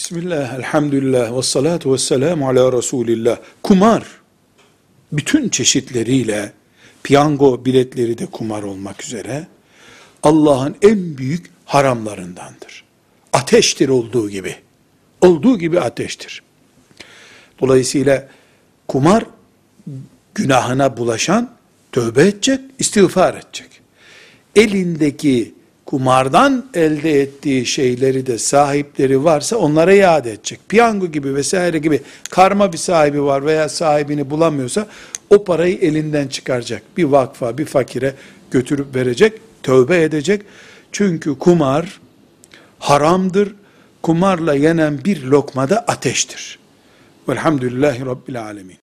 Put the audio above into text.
Bismillah, elhamdülillah, ve salatu ve selamu ala Resulillah. Kumar, bütün çeşitleriyle, piyango biletleri de kumar olmak üzere, Allah'ın en büyük haramlarındandır. Ateştir olduğu gibi. Olduğu gibi ateştir. Dolayısıyla kumar günahına bulaşan tövbe edecek, istiğfar edecek. Elindeki kumardan elde ettiği şeyleri de sahipleri varsa onlara iade edecek. Piyango gibi vesaire gibi karma bir sahibi var veya sahibini bulamıyorsa o parayı elinden çıkaracak. Bir vakfa, bir fakire götürüp verecek, tövbe edecek. Çünkü kumar haramdır. Kumarla yenen bir lokmada ateştir. Velhamdülillahi Rabbil Alemin.